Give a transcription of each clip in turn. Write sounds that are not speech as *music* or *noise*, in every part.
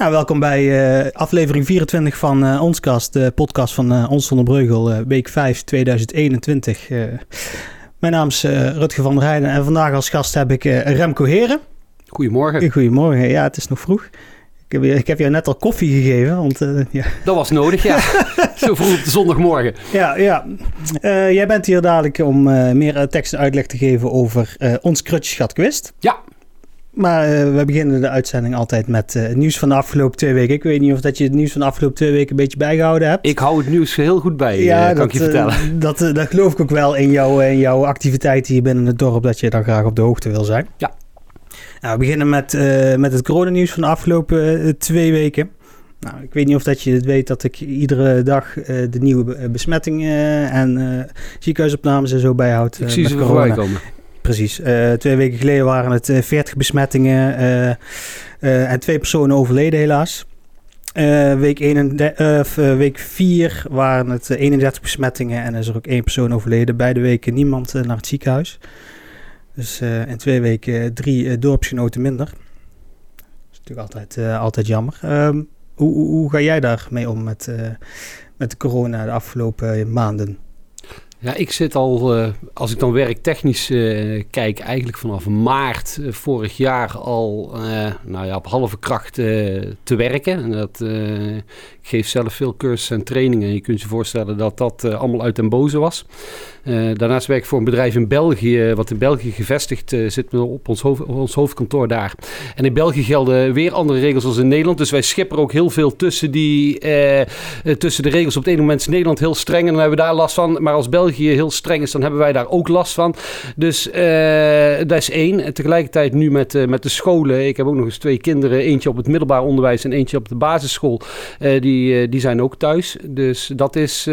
Nou, welkom bij uh, aflevering 24 van uh, Onskast, de podcast van uh, Ons zonder Breugel, week 5 2021. mijn naam is Rutger van der Heijden en vandaag als gast heb ik Remco Heren. Goedemorgen. Goedemorgen, ja, het is nog vroeg. Ik heb, ik heb jou net al koffie gegeven, want ja. Dat was nodig, ja. *laughs* Zo vroeg op de zondagmorgen. Ja, ja. jij bent hier dadelijk om meer tekst en uitleg te geven over ons Krutjesgat Quiz. Ja. Maar uh, we beginnen de uitzending altijd met uh, het nieuws van de afgelopen twee weken. Ik weet niet of dat je het nieuws van de afgelopen twee weken een beetje bijgehouden hebt. Ik hou het nieuws heel goed bij, ja, uh, kan dat, ik je vertellen. dat, dat geloof ik ook wel in, jou, in jouw activiteiten hier binnen het dorp, dat je dan graag op de hoogte wil zijn. Ja. Nou, we beginnen met, met het coronanieuws van de afgelopen twee weken. Nou, ik weet niet of dat je het weet dat ik iedere dag de nieuwe besmettingen en ziekenhuisopnames en zo bijhoud. Ik zie ze voorbij komen. Precies. Uh, twee weken geleden waren het 40 eh, besmettingen uh, en twee personen overleden helaas. week, 31, week 4 waren het 31 besmettingen en is er ook één persoon overleden. Beide weken niemand naar het ziekenhuis. Dus in twee weken drie dorpsgenoten minder. Dat is natuurlijk altijd, altijd jammer. Um, hoe, hoe, hoe, ga jij daarmee om met, met de corona de afgelopen maanden? Ja, ik zit al, uh, als ik dan werktechnisch uh, kijk, eigenlijk vanaf maart uh, vorig jaar al nou ja, op halve kracht te werken. En dat, ik geef zelf veel cursussen en trainingen. Je kunt je voorstellen dat dat allemaal uit den boze was. daarnaast werk ik voor een bedrijf in België, wat in België gevestigd zit op ons, hoofd, ons hoofdkantoor daar. En in België gelden weer andere regels als in Nederland. Dus wij schipperen ook heel veel tussen, die, tussen de regels. Op het ene moment is Nederland heel streng en dan hebben we daar last van. Maar als België België heel streng is, dan hebben wij daar ook last van. Dus uh, dat is één. En tegelijkertijd nu met, uh, met de scholen. Ik heb ook nog eens twee kinderen. Eentje op het middelbaar onderwijs en eentje op de basisschool. Uh, die, die zijn ook thuis. Dus dat is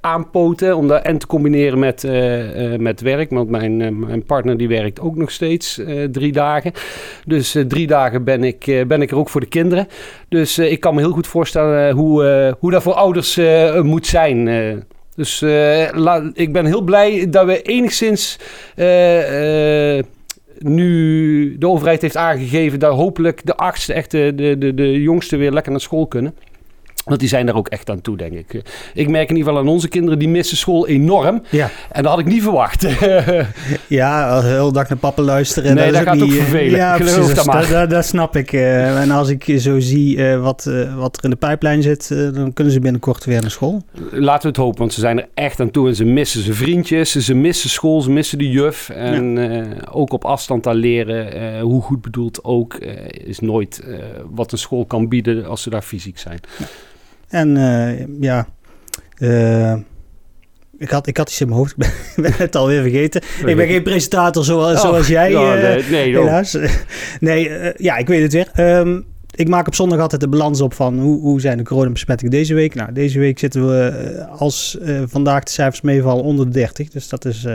aanpoten om dat en te combineren met, met werk. Want mijn, mijn partner die werkt ook nog steeds drie dagen. Dus drie dagen ben ik, ben ik er ook voor de kinderen. Dus ik kan me heel goed voorstellen hoe, hoe dat voor ouders moet zijn. Dus uh, ik ben heel blij dat we enigszins uh, uh, nu de overheid heeft aangegeven dat hopelijk de achtste, echt de, de, de, de jongste weer lekker naar school kunnen. Want die zijn daar ook echt aan toe, denk ik. Ik merk in ieder geval aan onze kinderen, die missen school enorm. Ja. En dat had ik niet verwacht. *laughs* ja, de hele dag naar papa luisteren. Nee, dat, dat gaat ook vervelen. Ja, precies, dat, dat, dat, dat, snap ik. Uh, en als ik zo zie uh, wat, wat er in de pijplijn zit, dan kunnen ze binnenkort weer naar school. Laten we het hopen, want ze zijn er echt aan toe. En ze missen zijn vriendjes, ze missen school, ze missen de juf. En ja. ook op afstand daar leren, hoe goed bedoeld ook, is nooit wat een school kan bieden als ze daar fysiek zijn. Ja. En uh, ja, uh, ik, had, ik had iets in mijn hoofd, *laughs* ik ben, het alweer vergeten. Ik ben geen presentator zoals, oh, zoals jij, uh, nee, nee, helaas. *laughs* nee, ja, ik weet het weer. Um, ik maak op zondag altijd de balans op van hoe, hoe zijn de coronabesmettingen deze week. Nou, deze week zitten we als vandaag de cijfers meevallen onder de 30. Dus dat is,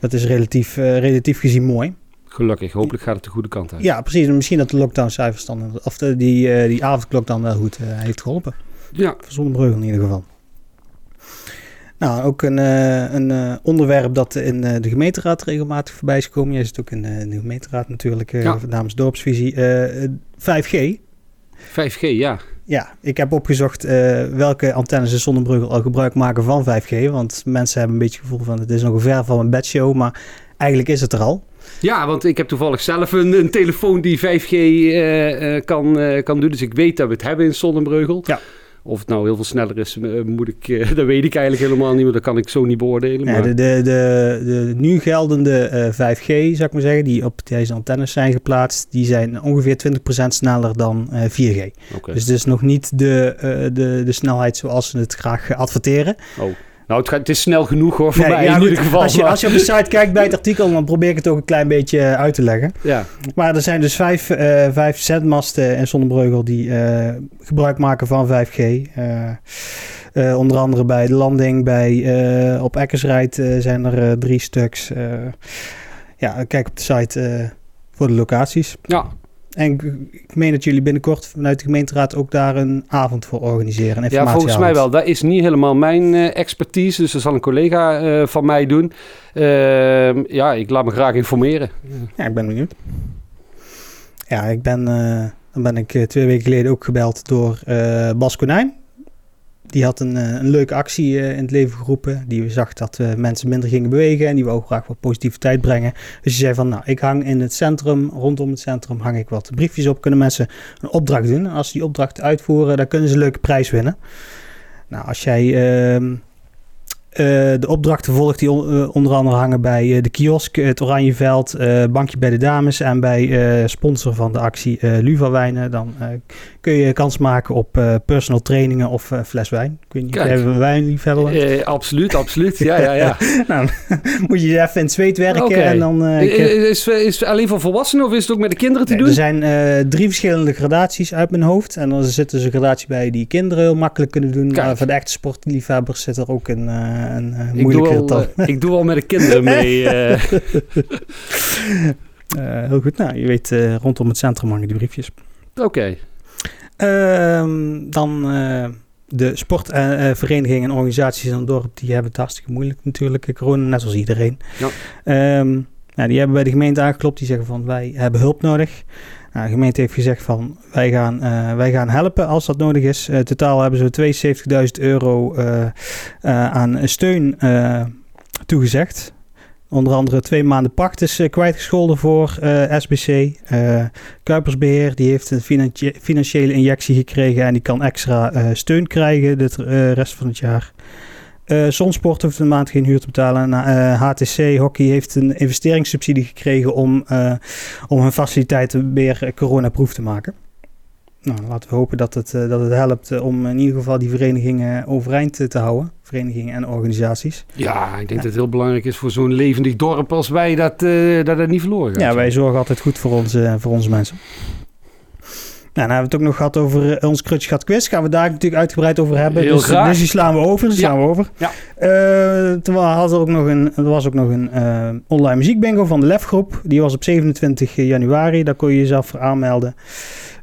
dat is relatief, relatief gezien mooi. Gelukkig, hopelijk gaat het de goede kant uit. Ja, precies. Misschien dat de lockdown-cijfers dan, of de, die, die avondklok dan wel goed heeft geholpen. Ja. Zonnebreugel in ieder geval. Nou, ook een, uh, een uh, onderwerp dat in uh, de gemeenteraad regelmatig voorbij is gekomen. Jij zit ook in de gemeenteraad natuurlijk, ja. namens Dorpsvisie. 5G. 5G, ja. Ja, ik heb opgezocht welke antennes in Zonnebreugel al gebruik maken van 5G. Want mensen hebben een beetje het gevoel van het is nog een ver van een bedshow, maar eigenlijk is het er al. Ja, want ik heb toevallig zelf een, een telefoon die 5G kan, kan doen. Dus ik weet dat we het hebben in Zonnebreugel. Ja. Of het nou heel veel sneller is, eh, moet ik, eh, *laughs* dat weet ik eigenlijk helemaal niet, maar dat kan ik zo niet beoordelen. Ja, de, de, de, de, nu geldende uh, 5G, zou ik maar zeggen, die op deze antennes zijn geplaatst, die zijn ongeveer 20% sneller dan uh, 4G. Okay. Dus het is nog niet de, de, de snelheid zoals ze het graag adverteren. Oh. Nou, het, gaat, het, is snel genoeg hoor, voor mij in ieder geval. Als je, als je op de site kijkt bij het artikel, dan probeer ik het ook een klein beetje eh, uit te leggen. Ja. Maar er zijn dus vijf, uh, vijf zendmasten in Zonnebreugel die uh, gebruik maken van 5G. Uh, onder andere bij de landing, bij, op Eckersrijd zijn er drie stuks. ja, kijk op de site voor de locaties. Ja, en ik meen dat jullie binnenkort vanuit de gemeenteraad ook daar een avond voor organiseren. ja, volgens mij wel. Dat is niet helemaal mijn uh, expertise, dus dat zal een collega uh, van mij doen. Uh, ja, ik laat me graag informeren. Ja, ik ben benieuwd. Ja, ik ben Dan ben ik twee weken geleden ook gebeld door Bas Konijn. Die had een, een leuke actie in het leven geroepen. Die zag dat mensen minder gingen bewegen en die wou graag wat positiviteit brengen. Dus die zei van, nou, ik hang in het centrum, rondom het centrum hang ik wat briefjes op. Kunnen mensen een opdracht doen. En als die opdracht uitvoeren, dan kunnen ze een leuke prijs winnen. Nou, als jij ehm, eh, de opdrachten volgt die eh, onder andere hangen bij uh, de kiosk, het Oranjeveld, bankje bij de dames en bij sponsor van de actie Luva Wijnen. Dan kun je kans maken op personal trainingen of fles wijn. Kun je niet even wijn liefhebber? absoluut, absoluut. Ja, ja, ja. *laughs* nou, moet je even in het zweet werken en dan... is, is het alleen voor volwassenen of is het ook met de kinderen te doen? Er zijn drie verschillende gradaties uit mijn hoofd. En dan zit dus een gradatie bij die kinderen heel makkelijk kunnen doen. Maar voor de echte sportliefhebbers zit er ook een een uh, moeilijke ik doe, al, ik doe al met de kinderen mee. Uh. *laughs* heel goed. Nou, je weet, rondom het centrum hangen die briefjes. Oké. Okay. Ehm, dan de sportverenigingen en organisaties in het dorp, die hebben het hartstikke moeilijk natuurlijk, corona, net zoals iedereen. Ja. Um, nou, die hebben bij de gemeente aangeklopt, die zeggen van wij hebben hulp nodig. Nou, de gemeente heeft gezegd van wij gaan, uh, wij gaan helpen als dat nodig is. Uh, totaal hebben ze 72.000 euro uh, aan steun toegezegd. Onder andere twee maanden pacht is kwijtgescholden voor SBC. Kuipersbeheer die heeft een financiële injectie gekregen en die kan extra steun krijgen de rest van het jaar. Uh, Zonsport hoeft een maand geen huur te betalen. HTC eh, Hockey heeft een investeringssubsidie gekregen om, uh, om hun faciliteiten weer coronaproof te maken. Nou, laten we hopen dat het, dat het helpt om in ieder geval die verenigingen overeind te houden. Verenigingen en organisaties. Ja, ik denk dat het heel belangrijk is voor zo'n levendig dorp als wij dat, dat het niet verloren gaat. Ja, wij zorgen altijd goed voor onze, voor onze mensen. Nou, dan hebben we het ook nog gehad over uh, ons Krutschgat quiz. Gaan we daar natuurlijk uitgebreid over hebben. Heel dus, graag. dus die slaan we over. Die slaan we over. Ja. Uh, had er, ook nog een, er was ook nog een uh, online muziekbingo van de Lefgroep. Die was op 27 januari. Daar kon je jezelf voor aanmelden.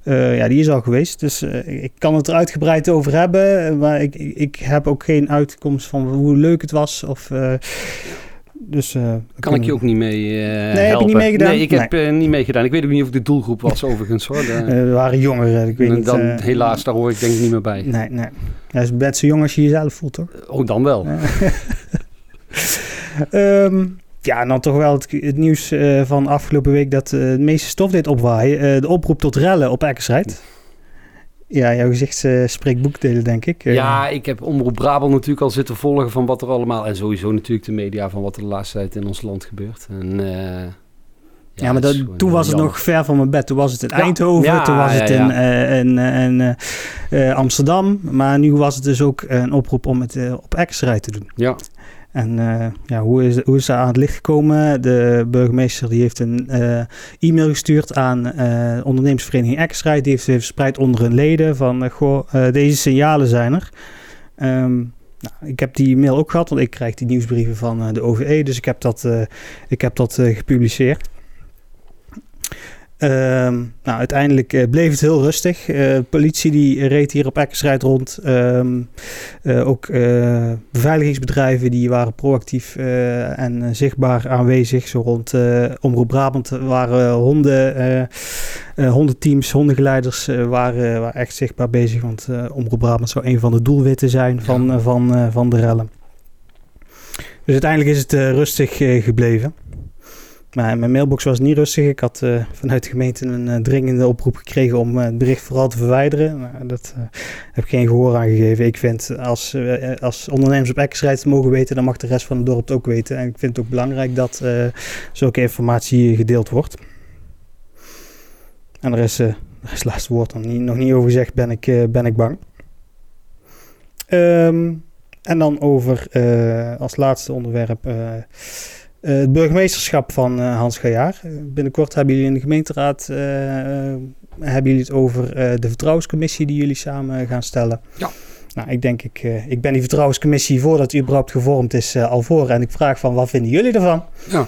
ja, die is al geweest. Dus ik kan het er uitgebreid over hebben. Maar ik, ik heb ook geen uitkomst van hoe leuk het was. Of dus, uh, kan ik je ook niet mee uh, Nee, helpen. heb je niet meegedaan? Nee, ik heb nee. uh, niet meegedaan. Ik weet ook niet of ik de doelgroep was *laughs* overigens hoor. Er waren jongeren, ik weet niet. Dan, helaas, daar hoor ik denk ik niet meer bij. Nee, nee. Hij is net zo jong als je jezelf voelt, toch? Oh, dan wel. um, *laughs* ja, en dan toch wel het, het nieuws van afgelopen week dat de meeste stof deed opwaaien. de oproep tot rellen op Eckersrijd. Ja, jouw gezicht uh, spreekt boekdelen, denk ik. Ja, ik heb Omroep Brabant natuurlijk al zitten volgen van wat er allemaal... en sowieso natuurlijk de media van wat er de laatste tijd in ons land gebeurt. En, uh, ja, ja, maar dat, toen was het nog ver van mijn bed. Toen was het in. Eindhoven, ja, toen was het in, uh, in, in Amsterdam. Maar nu was het dus ook een oproep om het op Exrij te doen. Ja. En uh, ja, hoe, is, hoe is dat aan het licht gekomen? De burgemeester die heeft een uh, e-mail gestuurd aan uh, ondernemersvereniging Exrij. Die heeft verspreid onder hun leden van, goh, deze signalen zijn er. Um, nou, ik heb die mail ook gehad, want ik krijg die nieuwsbrieven van de OVE. Dus ik heb dat, ik heb dat gepubliceerd. Um, nou, uiteindelijk uh, bleef het heel rustig. Uh, politie die reed hier op Eckersrijd rond. Um, uh, ook beveiligingsbedrijven die waren proactief en zichtbaar aanwezig. Zo rond Omroep Brabant waren honden, hondenteams, hondengeleiders waren, waren echt zichtbaar bezig. Want Omroep Brabant zou een van de doelwitten zijn van, ja. van, van de rellen. Dus uiteindelijk is het rustig gebleven. Maar mijn mailbox was niet rustig. Ik had uh, vanuit de gemeente een uh, dringende oproep gekregen om uh, het bericht vooral te verwijderen. Maar dat heb ik geen gehoor aan gegeven. Ik vind als, als ondernemers op Eckersrijd mogen weten, dan mag de rest van het dorp het ook weten. En ik vind het ook belangrijk dat zulke informatie gedeeld wordt. En er is, is het laatste woord nog niet, nog niet over gezegd, ben ik, ben ik bang. Um, en dan over als laatste onderwerp het burgemeesterschap van uh, Hans Gajaar. binnenkort hebben jullie in de gemeenteraad uh, hebben jullie het over de vertrouwenscommissie die jullie samen gaan stellen. Ja. Nou, ik denk, ik, ik ben die vertrouwenscommissie voordat die überhaupt gevormd is al voor. En ik vraag van, wat vinden jullie ervan? Ja.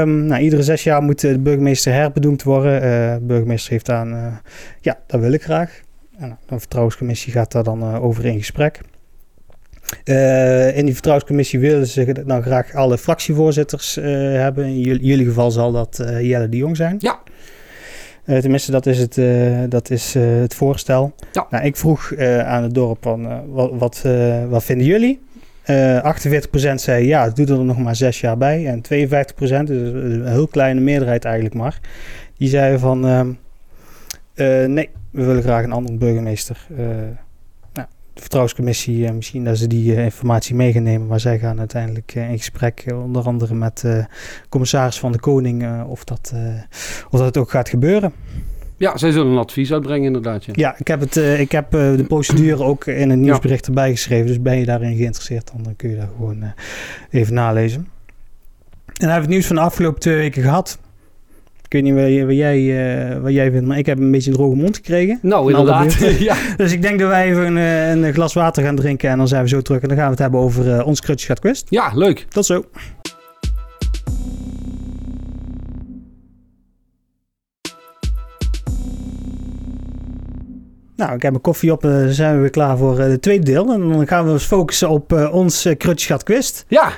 Um, nou, iedere zes jaar moet de burgemeester herbenoemd worden. de burgemeester heeft aan, ja, dat wil ik graag. En de vertrouwenscommissie gaat daar dan over in gesprek. Uh, in die vertrouwenscommissie willen ze dan graag alle fractievoorzitters uh, hebben. In jullie geval zal dat uh, Jelle de Jong zijn. Ja. Tenminste, dat is het, dat is, het voorstel. Ja. Nou, ik vroeg aan het dorp van, wat, wat, wat vinden jullie? 48% zei ja, het doet er nog maar zes jaar bij. En 52%, dus een heel kleine meerderheid eigenlijk maar, die zeiden van ehm, nee, we willen graag een andere burgemeester. De vertrouwenscommissie, misschien dat ze die informatie mee gaan nemen, maar zij gaan uiteindelijk in gesprek, onder andere met de commissaris van de Koning, of, dat, of dat het ook gaat gebeuren. Ja, zij zullen een advies uitbrengen inderdaad. Ja, ja ik heb, het, ik heb de procedure ook in een nieuwsbericht erbij geschreven. Dus ben je daarin geïnteresseerd, dan kun je daar gewoon even nalezen. En dan hebben we het nieuws van de afgelopen twee weken gehad. Ik weet niet jij, wat jij vindt, maar ik heb een beetje een droge mond gekregen. Nou, inderdaad. *laughs* ja. Dus ik denk dat wij even een, een, glas water gaan drinken en dan zijn we zo terug. En dan gaan we het hebben over ons Krutje gaat quest. Ja, leuk. Tot zo. Nou, ik heb mijn koffie op. Dan zijn we weer klaar voor het tweede deel. En dan gaan we ons focussen op uh, ons uh, Krutje Quest. Ja,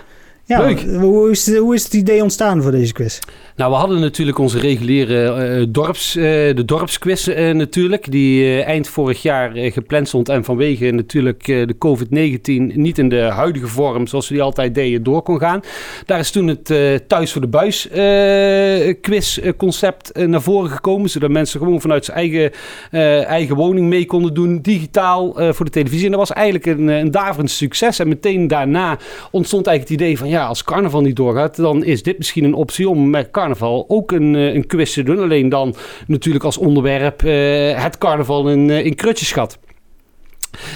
ja, Leuk. Hoe is, hoe is het idee ontstaan voor deze quiz? Nou, we hadden natuurlijk onze reguliere uh, dorps, uh, de dorpsquiz natuurlijk, die eind vorig jaar gepland stond en vanwege natuurlijk de COVID-19 niet in de huidige vorm zoals we die altijd deden door kon gaan. Daar is toen het Thuis voor de Buis quiz concept naar voren gekomen, zodat mensen gewoon vanuit zijn eigen, eigen woning mee konden doen, digitaal voor de televisie. En dat was eigenlijk een, een daverend succes en meteen daarna ontstond eigenlijk het idee van ja, als carnaval niet doorgaat, dan is dit misschien een optie om met carnaval ook een, een quiz te doen. Alleen dan natuurlijk als onderwerp uh, het carnaval in, uh, in Krutjeschat.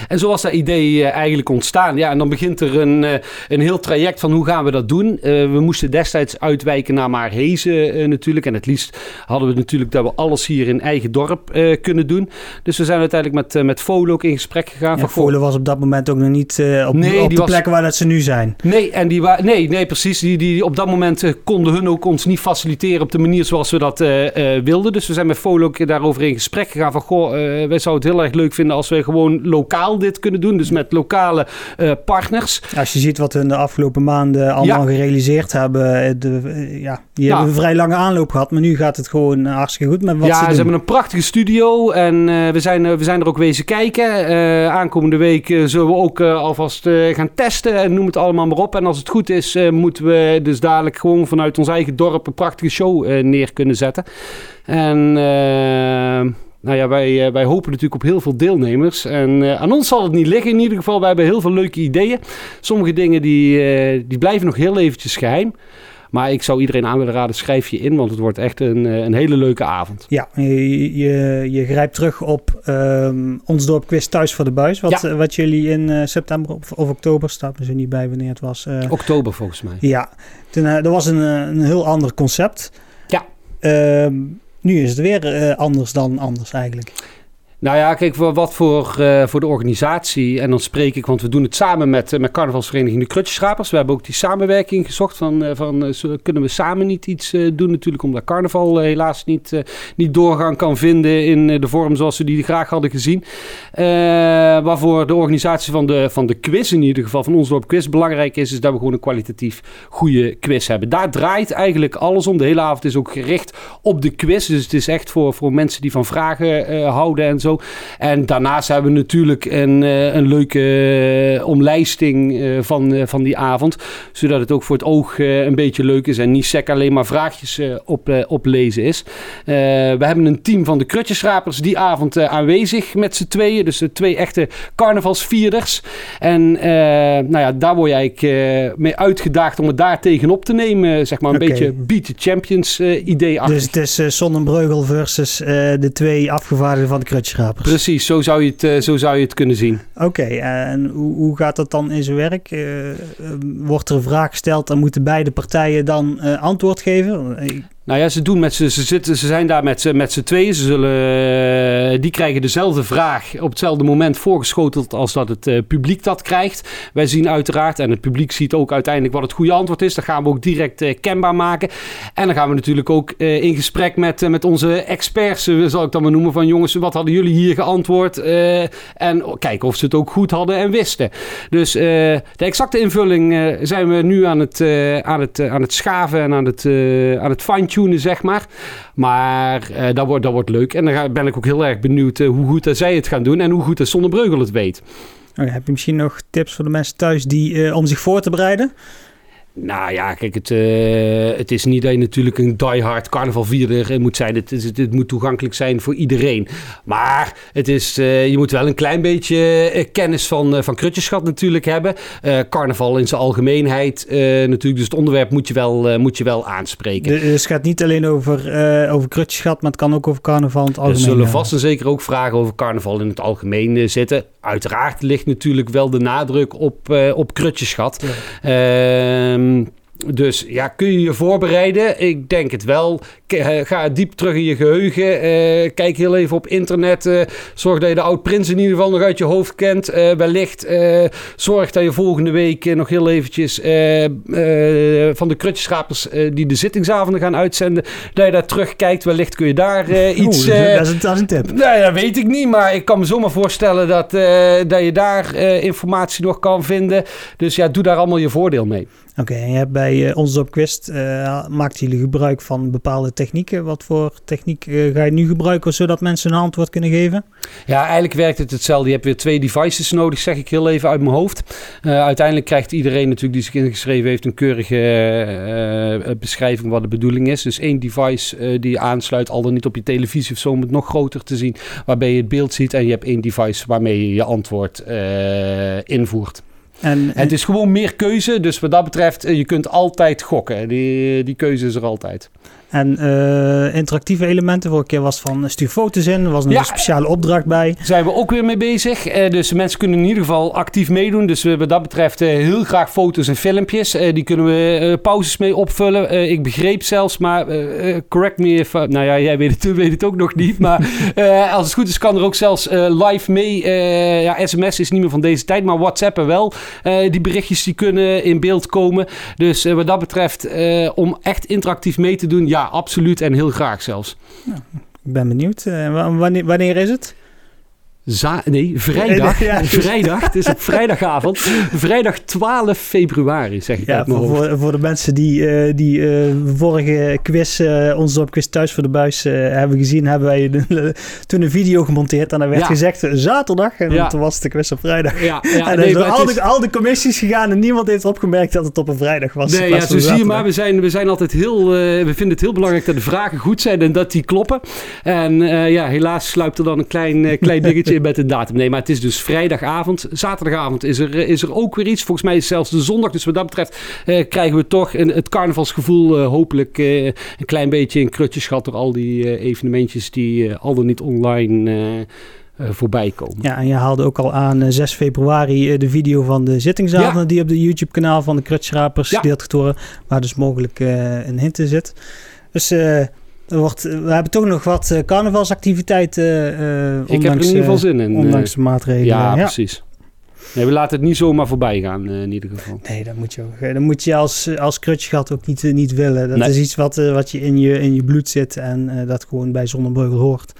En zo was dat idee uh, eigenlijk ontstaan. Ja, en dan begint er een, uh, een heel traject van hoe gaan we dat doen. Uh, we moesten destijds uitwijken naar Maarhezen natuurlijk. En het liefst hadden we natuurlijk dat we alles hier in eigen dorp kunnen doen. Dus we zijn uiteindelijk met, met Volo ook in gesprek gegaan. Ja, Volo was op dat moment ook nog niet op, nee, op de was... plekken waar dat ze nu zijn. Nee, en die wa- nee, nee precies. Die, die, op dat moment konden hun ook ons niet faciliteren op de manier zoals we dat wilden. Dus we zijn met Volo ook daarover in gesprek gegaan van... Goh, wij zouden het heel erg leuk vinden als we gewoon lokaal dit kunnen doen. Dus met lokale uh, partners. Als je ziet wat we de afgelopen maanden allemaal ja. gerealiseerd hebben. De, uh, ja, die hebben een vrij lange aanloop gehad. Maar nu gaat het gewoon hartstikke goed met wat ja, ze, ze hebben een prachtige studio. En uh, we, zijn, we zijn er ook wezen kijken. aankomende week zullen we ook alvast gaan testen. En noem het allemaal maar op. En als het goed is, moeten we dus dadelijk gewoon vanuit ons eigen dorp een prachtige show neer kunnen zetten. En... Nou ja, wij, wij hopen natuurlijk op heel veel deelnemers. En uh, aan ons zal het niet liggen in ieder geval. Wij hebben heel veel leuke ideeën. Sommige dingen die, uh, die blijven nog heel eventjes geheim. Maar ik zou iedereen aan willen raden, schrijf je in, want het wordt echt een, een hele leuke avond. Ja, je, je, je grijpt terug op um, ons dorp quiz Thuis voor de Buis. Wat, ja. wat jullie in uh, september of, of, oktober, me zo niet bij wanneer het was. Uh, oktober volgens mij. Ja, Toen, uh, dat was een, een heel ander concept. Ja. Um, nu is het weer uh, anders dan anders eigenlijk. Nou ja, kijk, wat voor, uh, voor de organisatie, en dan spreek ik, want we doen het samen met, uh, met carnavalsvereniging de Krutjeschrapers. We hebben ook die samenwerking gezocht van, uh, van kunnen we samen niet iets doen natuurlijk, omdat carnaval helaas niet, niet doorgang kan vinden in de vorm zoals we die graag hadden gezien. waarvoor de organisatie van de, van de quiz, in ieder geval van ons dorp quiz, belangrijk is, is dat we gewoon een kwalitatief goede quiz hebben. Daar draait eigenlijk alles om. De hele avond is ook gericht op de quiz, dus het is echt voor, voor mensen die van vragen houden en zo. En daarnaast hebben we natuurlijk een, een leuke omlijsting van, van die avond. Zodat het ook voor het oog een beetje leuk is. En niet sec alleen maar vraagjes op, oplezen is. we hebben een team van de Krutjeschrapers die avond aanwezig met z'n tweeën. Dus de twee echte carnavalsvierders. En nou ja, daar word eigenlijk mee uitgedaagd om het daar tegenop te nemen. Zeg maar een beetje beat the champions idee achter. Dus het is Sonnenbreugel versus de twee afgevaardigden van de Precies, zo zou je het, uh, zo zou je het kunnen zien. Oké, okay, en hoe, hoe gaat dat dan in zijn werk? Uh, wordt er een vraag gesteld en moeten beide partijen dan uh, antwoord geven? Nou ja, ze doen met ze, ze, zitten, ze zijn daar met, met z'n tweeën. Ze zullen, die krijgen dezelfde vraag op hetzelfde moment voorgeschoteld als dat het uh, publiek dat krijgt. Wij zien uiteraard, en het publiek ziet ook uiteindelijk wat het goede antwoord is. Dat gaan we ook direct uh, kenbaar maken. En dan gaan we natuurlijk ook in gesprek met, met onze experts, zal ik dan maar noemen, van jongens, wat hadden jullie hier geantwoord? en kijken of ze het ook goed hadden en wisten. Dus de exacte invulling zijn we nu aan het, aan het, aan het schaven en aan het, aan het fine zeg maar. Maar uh, dat, wordt, dat wordt leuk. En dan ben ik ook heel erg benieuwd hoe goed zij het gaan doen en hoe goed de Zonnebreugel het weet. Oh, heb je misschien nog tips voor de mensen thuis die, om zich voor te bereiden? Nou ja, kijk, het, uh, het is niet dat je natuurlijk een diehard carnavalvierder moet zijn. Het, moet toegankelijk zijn voor iedereen. Maar het is, uh, je moet wel een klein beetje uh, kennis van, van krutjeschat natuurlijk hebben. carnaval in zijn algemeenheid natuurlijk. Dus het onderwerp moet je wel, moet je wel aanspreken. Dus het gaat niet alleen over, over krutjeschat, maar het kan ook over carnaval in het algemeen. Er zullen vast en zeker ook vragen over carnaval in het algemeen zitten. Uiteraard ligt natuurlijk wel de nadruk op, op krutjeschat. Ja. Ehm, dus ja, kun je je voorbereiden? Ik denk het wel. Eh, ga diep terug in je geheugen. Uh, kijk heel even op internet. Uh, zorg dat je de oud-prins in ieder geval nog uit je hoofd kent. wellicht zorg dat je volgende week nog heel eventjes van de krutjeschapers die de zittingsavonden gaan uitzenden, dat je daar terugkijkt. Wellicht kun je daar iets... Oeh, dat, is een, dat is een tip. Nou ja, weet ik niet. Maar ik kan me zomaar voorstellen dat, dat je daar informatie nog kan vinden. Dus ja, doe daar allemaal je voordeel mee. Oké, en je hebt bij uh, onze op Quest uh, maakt jullie gebruik van bepaalde technieken. Wat voor techniek uh, ga je nu gebruiken zodat mensen een antwoord kunnen geven? Ja, eigenlijk werkt het hetzelfde. Je hebt weer twee devices nodig, zeg ik heel even uit mijn hoofd. uiteindelijk krijgt iedereen natuurlijk die zich ingeschreven heeft een keurige beschrijving wat de bedoeling is. Dus één device die aansluit, al dan niet op je televisie of zo, om het nog groter te zien, waarbij je het beeld ziet. En je hebt één device waarmee je je antwoord invoert. En, het is gewoon meer keuze. Dus wat dat betreft, eh, je kunt altijd gokken. Die, die keuze is er altijd. En uh, interactieve elementen, vorige keer was van stuur foto's in, er was nog een speciale opdracht bij. Zijn we ook weer mee bezig. Uh, dus mensen kunnen in ieder geval actief meedoen. Dus wat dat betreft uh, heel graag foto's en filmpjes. die kunnen we pauzes mee opvullen. ik begreep zelfs, maar correct me if... nou ja, jij weet het, *laughs* weet het ook nog niet. Maar als het goed is, kan er ook zelfs live mee. ja, sms is niet meer van deze tijd, maar WhatsAppen wel. Die berichtjes die kunnen in beeld komen. Dus wat dat betreft, om echt interactief mee te doen... ja absoluut en heel graag zelfs. ik ben benieuwd. Wanneer, wanneer is het? Za nee, vrijdag. vrijdag. Het is op vrijdagavond. Vrijdag 12 februari, zeg ik ja, voor, voor, de mensen die, uh, die uh, vorige quiz, uh, onze quiz thuis voor de buis hebben gezien, hebben wij toen een video gemonteerd. En daar werd gezegd zaterdag. En ja. toen was de quiz op vrijdag. Ja, en nee, zijn al, de, al de commissies gegaan en niemand heeft opgemerkt dat het op een vrijdag was. Nee, ja, zo zie je maar. We zijn, we zijn altijd heel... we vinden het heel belangrijk dat de vragen goed zijn en dat die kloppen. En ja, helaas sluipt er dan een klein, klein *laughs* dingetje met een datum. Nee, maar het is dus vrijdagavond. Zaterdagavond is er, is er ook weer iets. Volgens mij is het zelfs de zondag. Dus wat dat betreft eh, krijgen we toch een, het carnavalsgevoel uh, hopelijk een klein beetje in krutjes gehad door al die evenementjes die al dan niet online... voorbij komen. Ja, en je haalde ook al aan 6 februari de video van de zittingsavonden die op de YouTube-kanaal van de Krutschrapers ja. gedeeld worden, waar dus mogelijk een hint in zit. Dus wordt, we hebben toch nog wat uh, carnavalsactiviteiten. Uh, Ik heb er in ieder geval zin in. Ondanks de maatregelen. Ja, precies. Nee, we laten het niet zomaar voorbij gaan, in ieder geval. Nee, dat moet je, ook, dat moet je als, als krutjegat ook niet, niet willen. Dat is iets wat, wat je in, je in je bloed zit en dat gewoon bij Zonnebreugel hoort.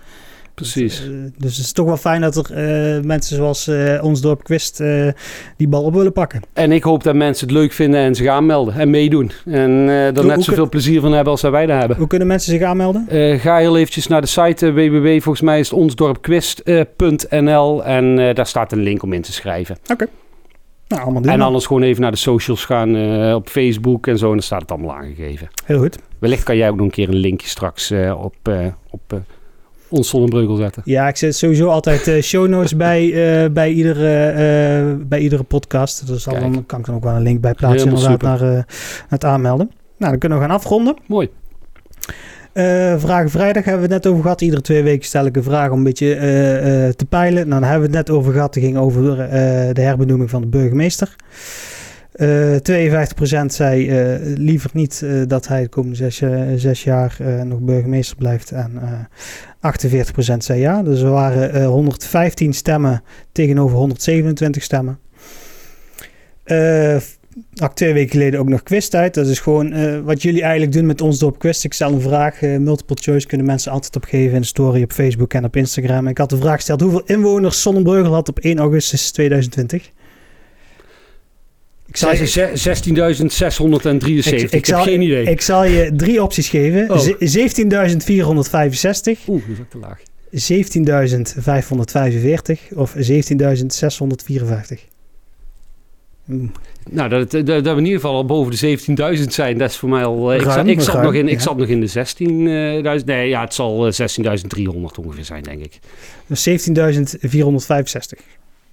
Precies. Dus, dus, het is toch wel fijn dat er uh, mensen zoals uh, ons dorp Quist uh, die bal op willen pakken. En ik hoop dat mensen het leuk vinden en zich aanmelden en meedoen. En er net zoveel plezier van hebben als wij daar hebben. Hoe kunnen mensen zich aanmelden? ga heel eventjes naar de site www. Volgens mij is het onsdorpquist.nl en daar staat een link om in te schrijven. Oké. Nou, allemaal doen. En anders gewoon even naar de socials gaan op Facebook en zo. En dan staat het allemaal aangegeven. Heel goed. Wellicht kan jij ook nog een keer een linkje straks op, op ons Zonnebreugel zetten. Ja, ik zet sowieso altijd uh, show notes bij, uh, *laughs* bij, iedere, uh, bij iedere podcast. Dus dan kan ik dan ook wel een link bij plaatsen inderdaad naar, het aanmelden. Nou, dan kunnen we gaan afronden. Mooi. vragen vrijdag hebben we het net over gehad. Iedere twee weken stel ik een vraag om een beetje te peilen. Nou, dan hebben we het net over gehad. Het ging over de herbenoeming van de burgemeester. Uh, 52% zei uh, liever niet uh, dat hij de komende zes, jaar nog burgemeester blijft. En 48% zei ja. Dus er waren 115 stemmen tegenover 127 stemmen. Had twee weken geleden ook nog quiztijd. Dat is gewoon wat jullie eigenlijk doen met ons dorp quiz. Ik stel een vraag, multiple choice kunnen mensen altijd opgeven in de story op Facebook en op Instagram. Ik had de vraag gesteld hoeveel inwoners Sonnenbreugel had op 1 augustus 2020. Ik zal je- 16.673. Ik, ik heb geen idee. Ik zal je drie opties geven. Oh. Ze- 17.465, Oeh, dat is ook te laag. 17.545 of 17.654. Hmm. Nou, dat, dat, dat we in ieder geval al boven de 17.000 zijn, dat is voor mij al... eh, ik, zat, ik, zat ruim, nog in, ik zat nog in de 16.000... nee, ja, het zal eh, 16.300 ongeveer zijn, denk ik. Dus 17.465.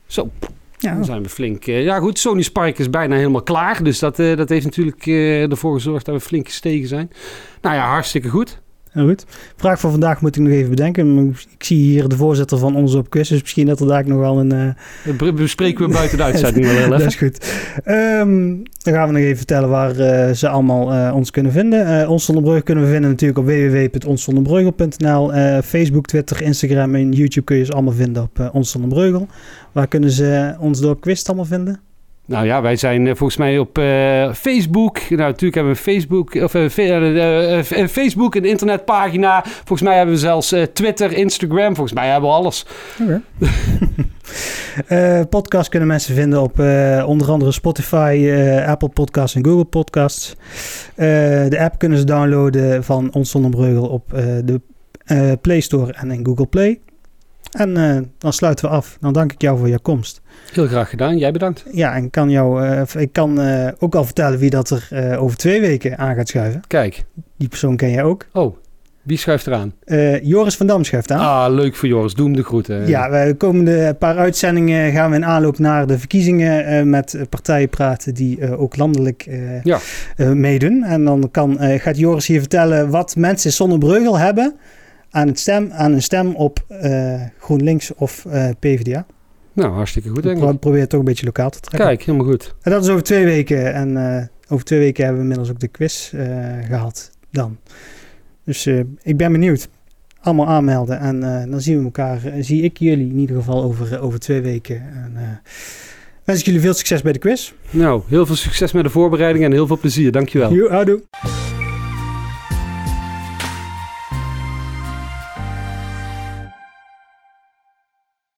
Zo, Ja, dan zijn we flink... eh, ja goed, Sony Spark is bijna helemaal klaar. Dus dat, eh, dat heeft natuurlijk eh, ervoor gezorgd dat we flink gestegen zijn. Nou ja, hartstikke goed. heel goed. Vraag voor vandaag moet ik nog even bedenken. Ik zie hier de voorzitter van onze op quiz. Dus misschien dat er daar nog wel een... Dat be- bespreken we buiten de *laughs* uitzending wel dat is goed. Ehm, dan gaan we nog even vertellen waar ze allemaal ons kunnen vinden. Eh ons Zonder kunnen we vinden natuurlijk op www.onszonderbreugel.nl. Eh, Facebook, Twitter, Instagram en YouTube kun je ze allemaal vinden op Ons Zonder Breugel. Waar kunnen ze ons door quiz allemaal vinden? Nou ja, wij zijn eh, volgens mij op eh, Facebook. Nou, natuurlijk hebben we Facebook, of, eh, eh, Facebook, een internetpagina. Volgens mij hebben we zelfs Twitter, Instagram. Volgens mij hebben we alles. *laughs* Podcast kunnen mensen vinden op onder andere Spotify, Apple Podcasts en Google Podcasts. De app kunnen ze downloaden van Ons Zonder Breugel op de Play Store en in Google Play. En eh, dan sluiten we af. Dan dank ik jou voor je komst. Heel graag gedaan. Jij bedankt. Ja, en kan jou, eh, ik kan eh, ook al vertellen wie dat er over twee weken aan gaat schuiven. Kijk. Die persoon ken jij ook. Oh, wie schuift eraan? Eh, Joris van Dam schuift aan. Ah, leuk voor Joris. Doe hem de groeten. Ja, de komende paar uitzendingen gaan we in aanloop naar de verkiezingen met partijen praten die ook landelijk Ja. meedoen. En dan kan, gaat Joris hier vertellen wat mensen zonder breugel hebben aan, het stem, aan een stem op eh, GroenLinks of eh, PvdA. Nou, hartstikke goed, denk Pro ik. probeer het toch een beetje lokaal te trekken. Kijk, helemaal goed. En dat is over twee weken. En eh, over twee weken hebben we inmiddels ook de quiz eh, gehad dan. Dus ik ben benieuwd. Allemaal aanmelden. En dan zien we elkaar. zie ik jullie in ieder geval over, over twee weken. En wens ik jullie veel succes bij de quiz. Nou, heel veel succes met de voorbereiding en heel veel plezier. Dankjewel. Houdoe.